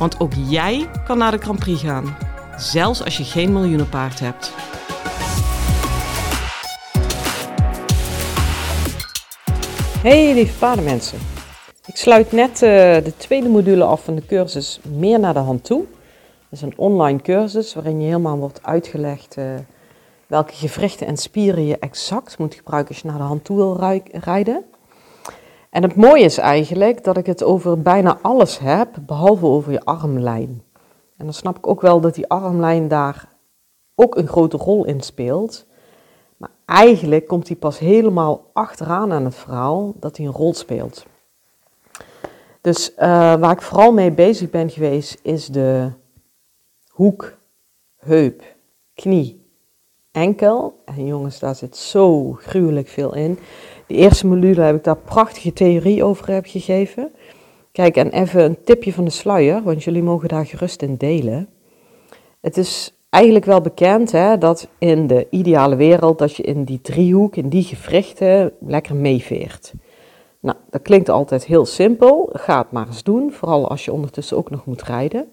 Want ook jij kan naar de Grand Prix gaan, zelfs als je geen miljoenenpaard hebt. Hey lieve paardenmensen. Ik sluit net uh, de tweede module af van de cursus Meer naar de hand toe. Dat is een online cursus waarin je helemaal wordt uitgelegd uh, welke gewrichten en spieren je exact moet gebruiken als je naar de hand toe wil rijden. En het mooie is eigenlijk dat ik het over bijna alles heb, behalve over je armlijn. En dan snap ik ook wel dat die armlijn daar ook een grote rol in speelt. Maar eigenlijk komt die pas helemaal achteraan aan het verhaal dat hij een rol speelt. Dus uh, waar ik vooral mee bezig ben geweest is de hoek, heup, knie, enkel. En jongens, daar zit zo gruwelijk veel in. De eerste module heb ik daar prachtige theorie over heb gegeven. Kijk, en even een tipje van de sluier, want jullie mogen daar gerust in delen. Het is eigenlijk wel bekend hè, dat in de ideale wereld dat je in die driehoek, in die gewrichten, lekker meeveert. Nou, dat klinkt altijd heel simpel. Ga het maar eens doen, vooral als je ondertussen ook nog moet rijden.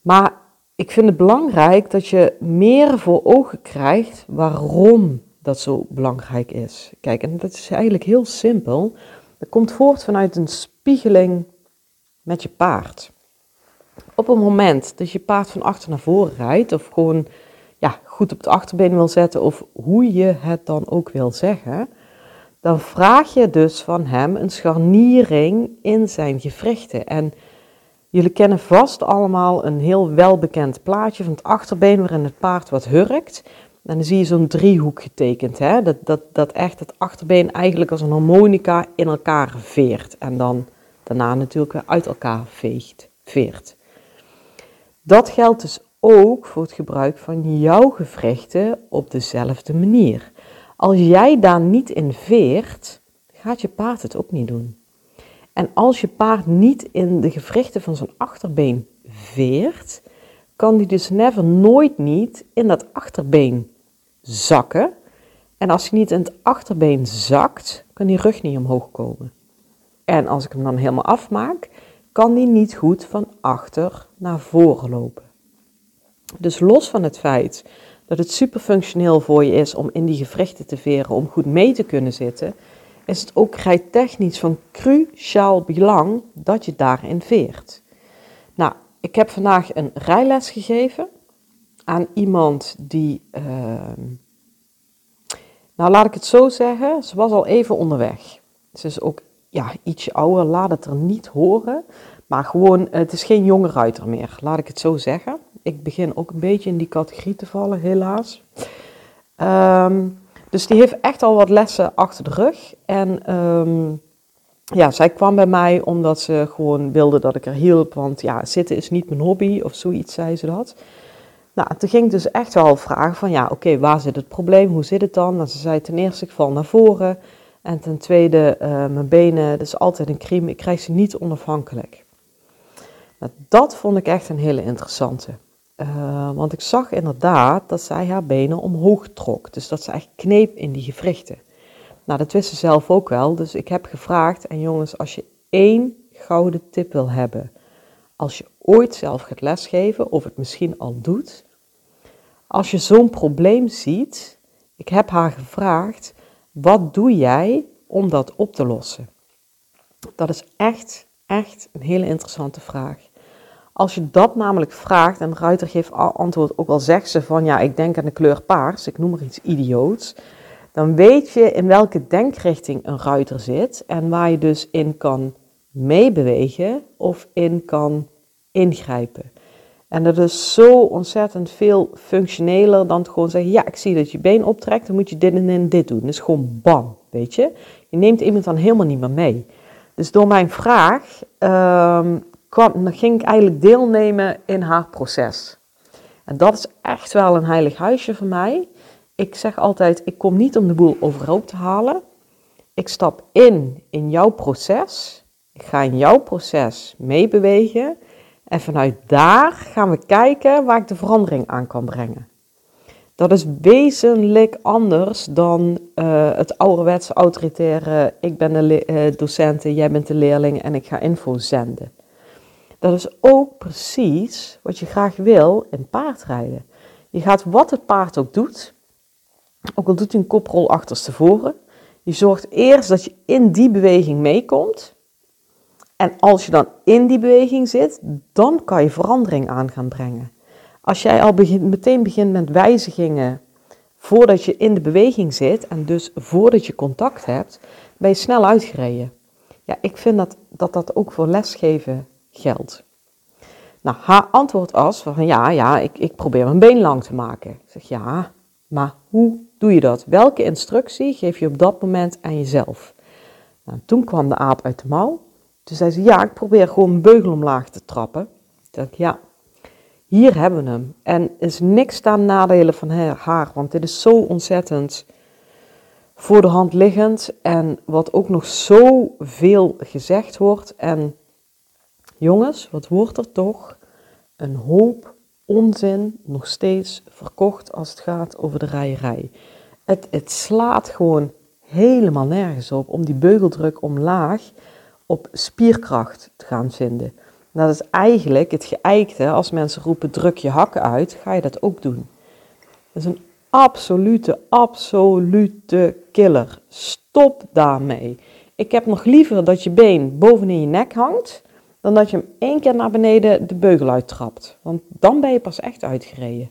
Maar ik vind het belangrijk dat je meer voor ogen krijgt waarom dat zo belangrijk is. Kijk, en dat is eigenlijk heel simpel. Dat komt voort vanuit een spiegeling met je paard. Op het moment dat je paard van achter naar voren rijdt, of gewoon ja, goed op het achterbeen wil zetten, of hoe je het dan ook wil zeggen, dan vraag je dus van hem een scharniering in zijn gewrichten. En jullie kennen vast allemaal een heel welbekend plaatje van het achterbeen waarin het paard wat hurkt. Dan zie je zo'n driehoek getekend, hè? Dat, dat, dat echt het achterbeen eigenlijk als een harmonica in elkaar veert. En dan daarna natuurlijk weer uit elkaar veegt, veert. Dat geldt dus ook voor het gebruik van jouw gewrichten op dezelfde manier. Als jij daar niet in veert, gaat je paard het ook niet doen. En als je paard niet in de gewrichten van zijn achterbeen veert, kan die dus never nooit niet in dat achterbeen zakken. En als hij niet in het achterbeen zakt, kan die rug niet omhoog komen. En als ik hem dan helemaal afmaak, kan die niet goed van achter naar voren lopen. Dus los van het feit dat het super functioneel voor je is om in die gewrichten te veren, om goed mee te kunnen zitten, is het ook rijtechnisch van cruciaal belang dat je daarin veert. Nou, ik heb vandaag een rijles gegeven aan iemand die, ehm, nou laat ik het zo zeggen, ze was al even onderweg. Ze is ook ja, ietsje ouder, laat het er niet horen. Maar gewoon, het is geen jonge ruiter meer, laat ik het zo zeggen. Ik begin ook een beetje in die categorie te vallen, helaas. Ehm, dus die heeft echt al wat lessen achter de rug. En ehm, ja, zij kwam bij mij omdat ze gewoon wilde dat ik er hielp. Want ja, zitten is niet mijn hobby of zoiets, zei ze dat. Nou, toen ging ik dus echt wel vragen van ja, oké, waar zit het probleem? Hoe zit het dan? Nou, ze zei ten eerste, ik val naar voren. En ten tweede, uh, mijn benen, dat is altijd een crime, ik krijg ze niet onafhankelijk. Nou, dat vond ik echt een hele interessante. Uh, want ik zag inderdaad dat zij haar benen omhoog trok. Dus dat ze echt kneep in die gewrichten. Nou, dat wist ze zelf ook wel. Dus ik heb gevraagd, en jongens, als je één gouden tip wil hebben als je ooit zelf gaat lesgeven of het misschien al doet, als je zo'n probleem ziet, ik heb haar gevraagd, wat doe jij om dat op te lossen? Dat is echt, echt een hele interessante vraag. Als je dat namelijk vraagt, en Ruiter geeft antwoord, ook al zegt ze van ja, ik denk aan de kleur paars, ik noem maar iets idioots, dan weet je in welke denkrichting een ruiter zit en waar je dus in kan meebewegen of in kan ingrijpen. En dat is zo ontzettend veel functioneler dan gewoon zeggen: Ja, ik zie dat je been optrekt, dan moet je dit en dit doen. Dat is gewoon bam, weet je. Je neemt iemand dan helemaal niet meer mee. Dus door mijn vraag dan ging ik eigenlijk deelnemen in haar proces. En dat is echt wel een heilig huisje voor mij. Ik zeg altijd, ik kom niet om de boel overhoop te halen. Ik stap in in jouw proces. Ik ga in jouw proces meebewegen. En vanuit daar gaan we kijken waar ik de verandering aan kan brengen. Dat is wezenlijk anders dan uh, het ouderwetse autoritaire, ik ben de uh, docent, jij bent de leerling en ik ga info zenden. Dat is ook precies wat je graag wil in paardrijden. Je gaat wat het paard ook doet, ook al doet hij een koprol achterstevoren, je zorgt eerst dat je in die beweging meekomt. En als je dan in die beweging zit, dan kan je verandering aan gaan brengen. Als jij al begint, meteen begint met wijzigingen voordat je in de beweging zit en dus voordat je contact hebt, ben je snel uitgereden. Ja, ik vind dat dat, dat ook voor lesgeven geldt. Nou, haar antwoord was van ja, ja, ik, ik probeer mijn been lang te maken. Ik zeg ja, maar hoe doe je dat? Welke instructie geef je op dat moment aan jezelf? Nou, toen kwam de aap uit de mouw. Toen zei ze ja, ik probeer gewoon een beugel omlaag te trappen. Toen dacht ja, hier hebben we hem. En is niks aan nadelen van haar, want dit is zo ontzettend voor de hand liggend en wat ook nog zo veel gezegd wordt. En jongens, wat wordt er toch een hoop onzin nog steeds verkocht als het gaat over de rijerij. Het, het slaat gewoon helemaal nergens op om die beugeldruk omlaag op spierkracht te gaan vinden. Dat is eigenlijk het geëikte, als mensen roepen druk je hakken uit, ga je dat ook doen. Dat is een absolute, absolute killer. Stop daarmee. Ik heb nog liever dat je been bovenin je nek hangt, dan dat je hem één keer naar beneden de beugel uittrapt. Want dan ben je pas echt uitgereden.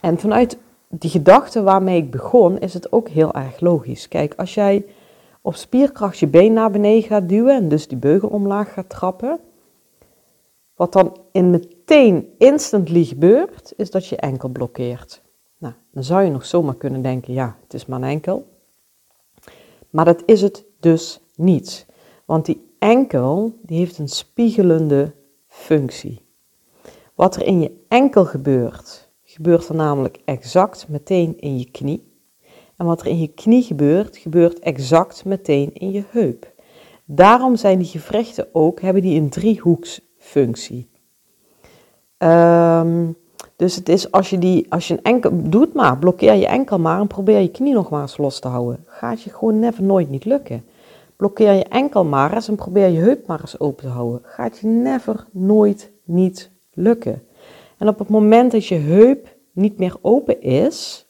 En vanuit die gedachte waarmee ik begon, is het ook heel erg logisch. Kijk, als jij op spierkracht je been naar beneden gaat duwen en dus die beugel omlaag gaat trappen, wat dan in meteen instantly gebeurt, is dat je enkel blokkeert. Nou, dan zou je nog zomaar kunnen denken, ja, het is een enkel. Maar dat is het dus niet. Want die enkel, die heeft een spiegelende functie. Wat er in je enkel gebeurt, gebeurt er namelijk exact meteen in je knie. En wat er in je knie gebeurt, gebeurt exact meteen in je heup. Daarom zijn die gewrichten ook, hebben die een driehoeksfunctie. Um, dus het is als je, die, als je een enkel, doet maar, blokkeer je enkel maar en probeer je knie nog maar eens los te houden. Gaat je gewoon never nooit niet lukken. Blokkeer je enkel maar eens en probeer je heup maar eens open te houden. Gaat je never nooit niet lukken. En op het moment dat je heup niet meer open is,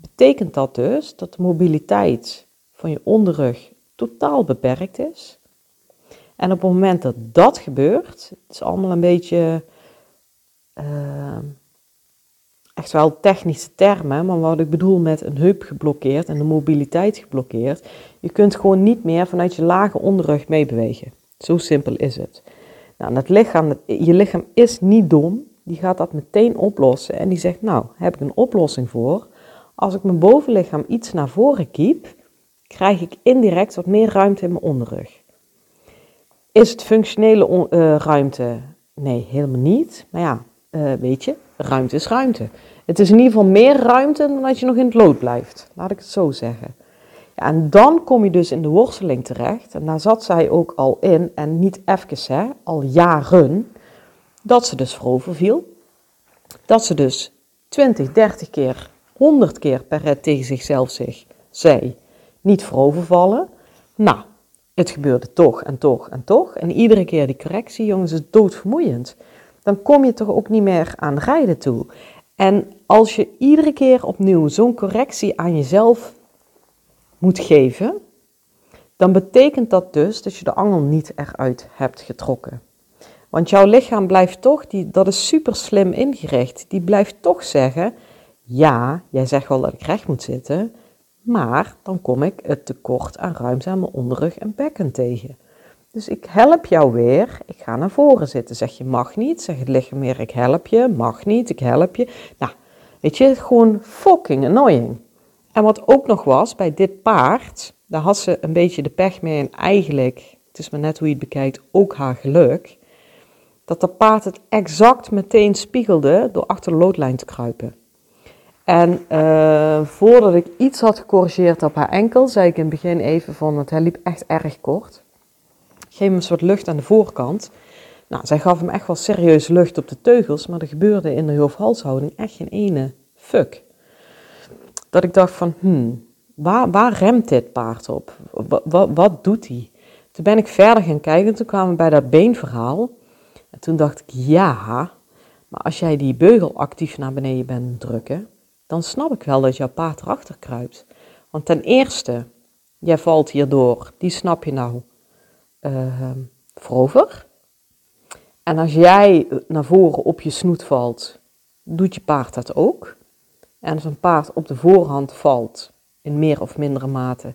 betekent dat dus dat de mobiliteit van je onderrug totaal beperkt is. En op het moment dat dat gebeurt, het is allemaal een beetje uh, echt wel technische termen, maar wat ik bedoel met een heup geblokkeerd en de mobiliteit geblokkeerd, je kunt gewoon niet meer vanuit je lage onderrug meebewegen. Zo simpel is het. Nou, lichaam, je lichaam is niet dom, die gaat dat meteen oplossen en die zegt, nou, heb ik een oplossing voor. Als ik mijn bovenlichaam iets naar voren kiep, krijg ik indirect wat meer ruimte in mijn onderrug. Is het functionele uh, ruimte? Nee, helemaal niet. Maar ja, uh, weet je, ruimte is ruimte. Het is in ieder geval meer ruimte dan dat je nog in het lood blijft. Laat ik het zo zeggen. Ja, en dan kom je dus in de worsteling terecht. En daar zat zij ook al in. En niet even, hè, al jaren. Dat ze dus voorover viel. Dat ze dus 20, 30 keer, 100 keer per red tegen zichzelf zich zei: niet voorovervallen. Nou, het gebeurde toch en toch en toch. En iedere keer die correctie, jongens, is doodvermoeiend. Dan kom je toch ook niet meer aan rijden toe. En als je iedere keer opnieuw zo'n correctie aan jezelf moet geven, dan betekent dat dus dat je de angel niet eruit hebt getrokken. Want jouw lichaam blijft toch, die, dat is super slim ingericht, die blijft toch zeggen, ja, jij zegt wel dat ik recht moet zitten, maar dan kom ik het tekort aan mijn onderrug en bekken tegen. Dus ik help jou weer. Ik ga naar voren zitten. Zeg je mag niet. Zeg het lichaam meer ik help je. Mag niet, ik help je. Nou, weet je, gewoon fucking annoying. En wat ook nog was, bij dit paard, daar had ze een beetje de pech mee en eigenlijk, het is maar net hoe je het bekijkt, ook haar geluk. dat de paard het exact meteen spiegelde door achter de loodlijn te kruipen. En uh, voordat ik iets had gecorrigeerd op haar enkel, zei ik in het begin even van, het hij liep echt erg kort. Geef hem een soort lucht aan de voorkant. Nou, zij gaf hem echt wel serieus lucht op de teugels, maar er gebeurde in de hoofd-halshouding echt geen ene fuck. Dat ik dacht van, hmm, waar, waar remt dit paard op? Wat, wat, wat doet hij? Toen ben ik verder gaan kijken, toen kwamen we bij dat beenverhaal. En toen dacht ik, ja, maar als jij die beugel actief naar beneden bent drukken, dan snap ik wel dat jouw paard erachter kruipt. Want ten eerste, jij valt hierdoor, die snap je nou uh, voorover. En als jij naar voren op je snoet valt, doet je paard dat ook. En als een paard op de voorhand valt, in meer of mindere mate,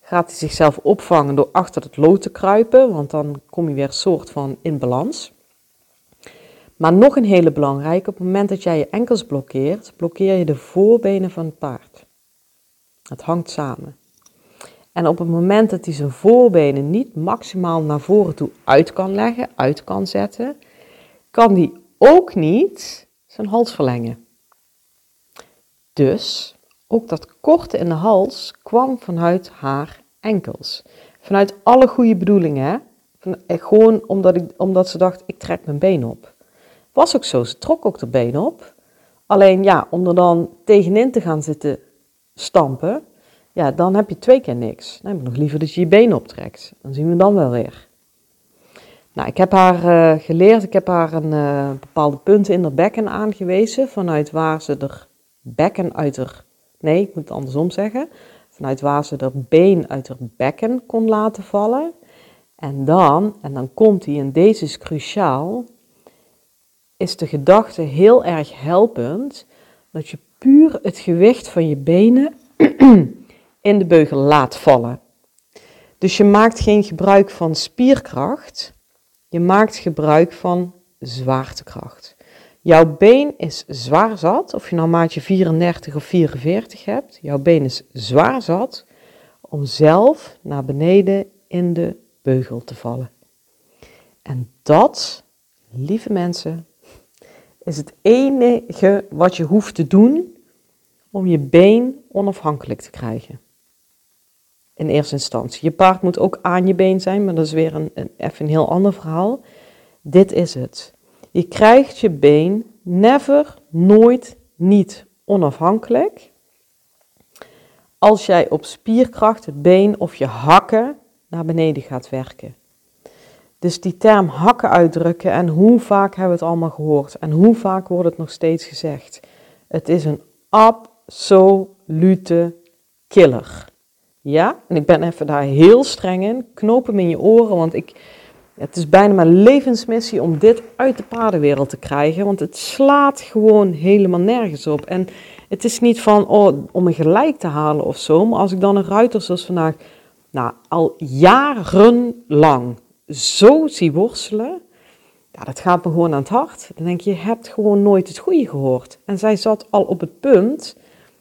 gaat hij zichzelf opvangen door achter het lood te kruipen, want dan kom je weer soort van in balans. Maar nog een hele belangrijke, op het moment dat jij je enkels blokkeert, blokkeer je de voorbenen van het paard. Het hangt samen. En op het moment dat hij zijn voorbenen niet maximaal naar voren toe uit kan leggen, uit kan zetten, kan hij ook niet zijn hals verlengen. Dus ook dat korte in de hals kwam vanuit haar enkels. Vanuit alle goede bedoelingen. Eh, gewoon omdat, ik, omdat ze dacht, ik trek mijn been op. Was ook zo, ze trok ook de been op. Alleen ja, om er dan tegenin te gaan zitten stampen, ja, dan heb je twee keer niks. Dan heb ik nog liever dat je je been optrekt. Dan zien we dan wel weer. Nou, ik heb haar uh, geleerd, ik heb haar een uh, bepaalde punten in haar bekken aangewezen, vanuit waar ze er bekken uit haar, nee, ik moet het andersom zeggen, vanuit waar ze er been uit haar bekken kon laten vallen. En dan, en dan komt hij, en deze is cruciaal, is de gedachte heel erg helpend dat je puur het gewicht van je benen in de beugel laat vallen. Dus je maakt geen gebruik van spierkracht, je maakt gebruik van zwaartekracht. Jouw been is zwaar zat, of je nou maatje 34 of 44 hebt, jouw been is zwaar zat om zelf naar beneden in de beugel te vallen. En dat, lieve mensen, is het enige wat je hoeft te doen om je been onafhankelijk te krijgen. In eerste instantie. Je paard moet ook aan je been zijn, maar dat is weer een, even een heel ander verhaal. Dit is het. Je krijgt je been never, nooit, niet onafhankelijk. Als jij op spierkracht het been of je hakken naar beneden gaat werken. Dus die term hakken uitdrukken en hoe vaak hebben we het allemaal gehoord en hoe vaak wordt het nog steeds gezegd. Het is een absolute killer. Ja, en ik ben even daar heel streng in. Knoop hem in je oren, want ik, het is bijna mijn levensmissie om dit uit de paardenwereld te krijgen. Want het slaat gewoon helemaal nergens op. En het is niet van oh, om een gelijk te halen of zo. Maar als ik dan een ruiter zoals vandaag, nou, al jarenlang zo zie worstelen. Ja, dat gaat me gewoon aan het hart. Dan denk je, je hebt gewoon nooit het goede gehoord. En zij zat al op het punt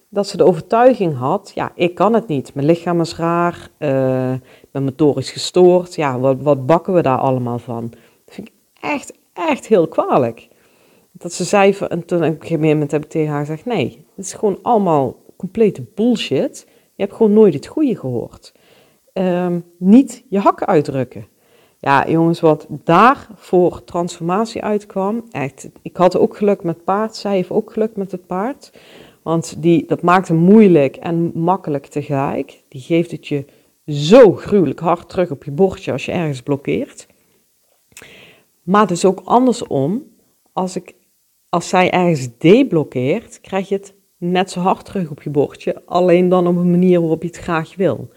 dat ze de overtuiging had, ja, ik kan het niet. Mijn lichaam is raar, uh, ben motorisch gestoord. Ja, wat, wat bakken we daar allemaal van? Dat vind ik echt, echt heel kwalijk. Dat ze zei, en toen op een gegeven moment heb ik tegen haar gezegd, nee, het is gewoon allemaal complete bullshit. Je hebt gewoon nooit het goede gehoord. Um, niet je hakken uitdrukken. Ja, jongens, wat daar voor transformatie uitkwam, echt, ik had ook geluk met paard, zij heeft ook geluk met het paard. Want die, dat maakt hem moeilijk en makkelijk tegelijk. Die geeft het je zo gruwelijk hard terug op je bordje als je ergens blokkeert. Maar het is ook andersom. Als, ik, als zij ergens deblokkeert, krijg je het net zo hard terug op je bordje. Alleen dan op een manier waarop je het graag wil.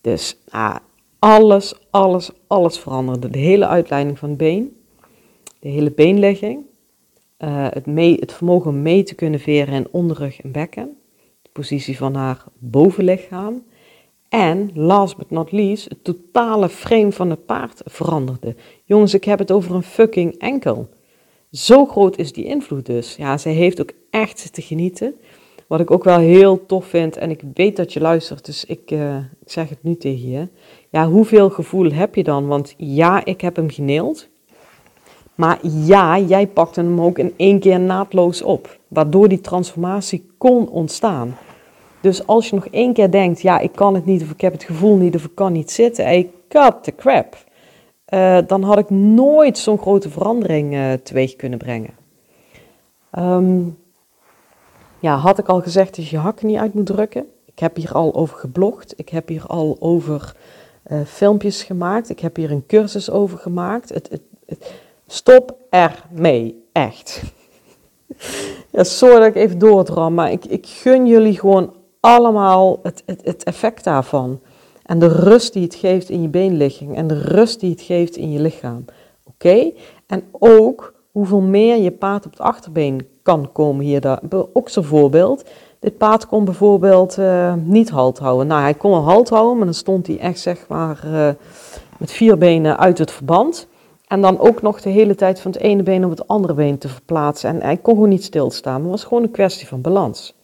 Dus ah, alles, alles, alles veranderde. De hele uitleiding van het been. De hele beenlegging. Uh, het, mee, het vermogen mee te kunnen veren in onderrug en bekken. De positie van haar bovenlichaam. En last but not least, het totale frame van het paard veranderde. Jongens, ik heb het over een fucking enkel. Zo groot is die invloed dus. Ja, zij heeft ook echt te genieten. Wat ik ook wel heel tof vind, en ik weet dat je luistert, dus ik, uh, ik zeg het nu tegen je. Ja, hoeveel gevoel heb je dan? Want ja, ik heb hem geneeld. Maar ja, jij pakte hem ook in één keer naadloos op, waardoor die transformatie kon ontstaan. Dus als je nog één keer denkt, ja, ik kan het niet, of ik heb het gevoel niet, of ik kan niet zitten, ik cut the crap. Uh, dan had ik nooit zo'n grote verandering uh, teweeg kunnen brengen. Um, ja, had ik al gezegd dat je hakken niet uit moet drukken. Ik heb hier al over geblogd. Ik heb hier al over uh, filmpjes gemaakt. Ik heb hier een cursus over gemaakt. Het, het, het, stop ermee, echt. sorry dat ik even doordram, maar ik, ik gun jullie gewoon allemaal het, het, het effect daarvan. En de rust die het geeft in je beenligging en de rust die het geeft in je lichaam. Oké? En ook hoeveel meer je paard op het achterbeen kan komen hier. Ook zo'n voorbeeld. Dit paard kon bijvoorbeeld uh, niet halt houden. Nou, hij kon wel halt houden, maar dan stond hij echt zeg maar uh, met vier benen uit het verband. En dan ook nog de hele tijd van het ene been op het andere been te verplaatsen. En hij kon gewoon niet stilstaan. Het was gewoon een kwestie van balans.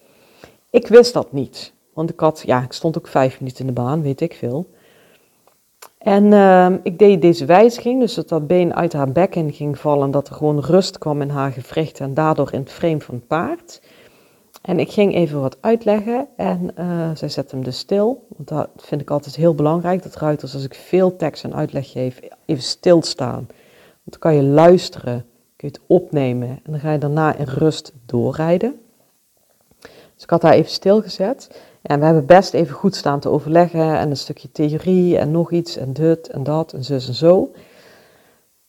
Ik wist dat niet. Want ik had, ja, ik stond ook vijf minuten in de baan, weet ik veel. En uh, ik deed deze wijziging, dus dat dat been uit haar bekken ging vallen, dat er gewoon rust kwam in haar gewricht en daardoor in het frame van het paard. En ik ging even wat uitleggen en uh, zij zette hem dus stil. Want dat vind ik altijd heel belangrijk, dat ruiters als ik veel tekst en uitleg geef, even stilstaan. Want dan kan je luisteren, kun je het opnemen en dan ga je daarna in rust doorrijden. Dus ik had haar even stilgezet. En we hebben best even goed staan te overleggen en een stukje theorie en nog iets en dit en dat en zus en zo.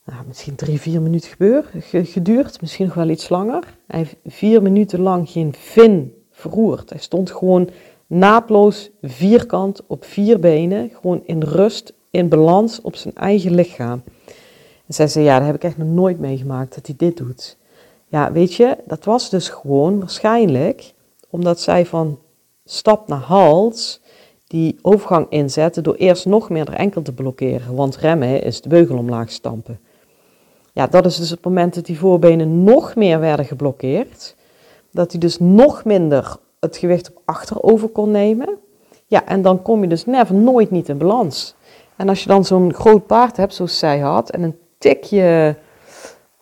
Nou, misschien drie, vier minuten gebeur, geduurd, misschien nog wel iets langer. Hij heeft vier minuten lang geen vin verroerd. Hij stond gewoon naadloos vierkant op vier benen, gewoon in rust, in balans op zijn eigen lichaam. En zij zei, ja, dat heb ik echt nog nooit meegemaakt, dat hij dit doet. Ja, weet je, dat was dus gewoon waarschijnlijk omdat zij van stap naar hals die overgang inzetten door eerst nog meer de enkel te blokkeren. Want remmen is de beugel omlaag stampen. Ja, dat is dus het moment dat die voorbenen nog meer werden geblokkeerd. Dat hij dus nog minder het gewicht op achterover kon nemen. Ja, en dan kom je dus never nooit niet in balans. En als je dan zo'n groot paard hebt, zoals zij had, en een tikje,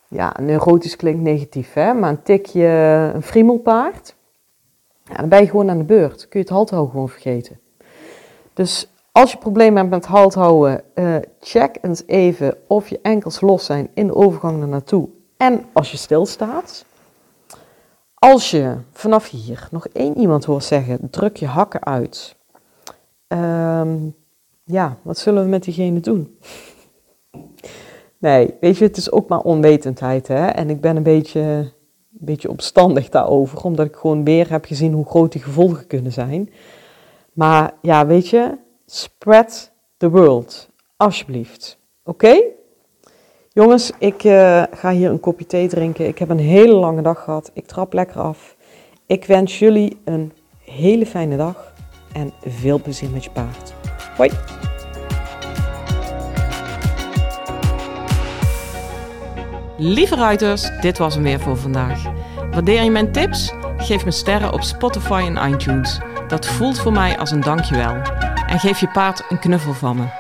ja, neurotisch klinkt negatief, hè, maar een tikje, een friemelpaard, ja, dan ben je gewoon aan de beurt. Kun je het halt gewoon vergeten. Dus als je problemen hebt met halt houden, uh, check eens even of je enkels los zijn in de overgang naar naartoe en als je stilstaat. Als je vanaf hier nog één iemand hoort zeggen, druk je hakken uit. Um, ja, wat zullen we met diegene doen? nee, weet je, het is ook maar onwetendheid. Hè? En ik ben een beetje een beetje opstandig daarover, omdat ik gewoon weer heb gezien hoe groot die gevolgen kunnen zijn. Maar ja, weet je, spread the world, alsjeblieft. Oké? Jongens, ik uh, ga hier een kopje thee drinken. Ik heb een hele lange dag gehad. Ik trap lekker af. Ik wens jullie een hele fijne dag en veel plezier met je paard. Hoi! Lieve ruiters, dit was hem weer voor vandaag. Waardeer je mijn tips? Geef me sterren op Spotify en iTunes. Dat voelt voor mij als een dankjewel. En geef je paard een knuffel van me.